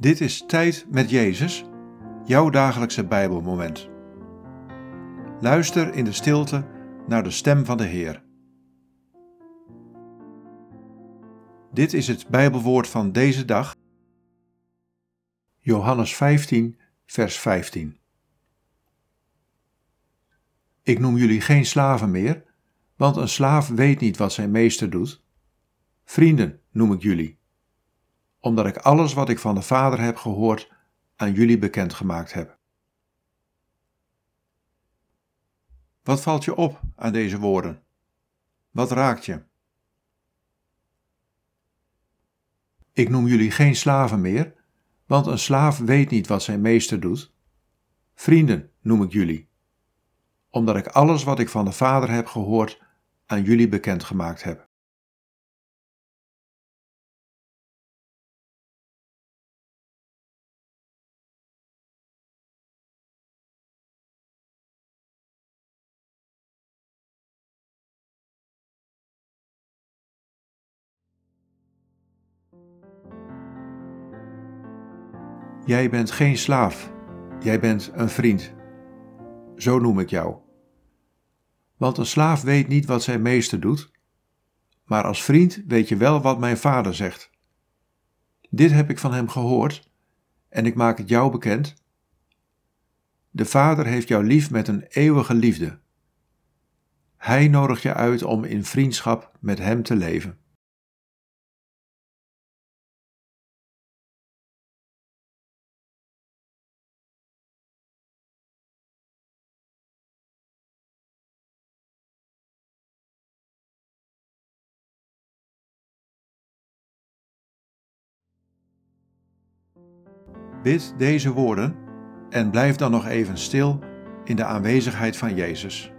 Dit is Tijd met Jezus, jouw dagelijkse Bijbelmoment. Luister in de stilte naar de stem van de Heer. Dit is het Bijbelwoord van deze dag. Johannes 15, vers 15. Ik noem jullie geen slaven meer, want een slaaf weet niet wat zijn meester doet. Vrienden noem ik jullie omdat ik alles wat ik van de Vader heb gehoord aan jullie bekendgemaakt heb. Wat valt je op aan deze woorden? Wat raakt je? Ik noem jullie geen slaven meer, want een slaaf weet niet wat zijn meester doet. Vrienden noem ik jullie, omdat ik alles wat ik van de Vader heb gehoord aan jullie bekendgemaakt heb. Jij bent geen slaaf, jij bent een vriend. Zo noem ik jou. Want een slaaf weet niet wat zijn meester doet, maar als vriend weet je wel wat mijn vader zegt. Dit heb ik van hem gehoord en ik maak het jou bekend. De Vader heeft jou lief met een eeuwige liefde. Hij nodigt je uit om in vriendschap met Hem te leven. Bid deze woorden en blijf dan nog even stil in de aanwezigheid van Jezus.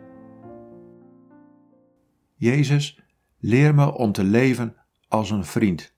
Jezus, leer me om te leven als een vriend.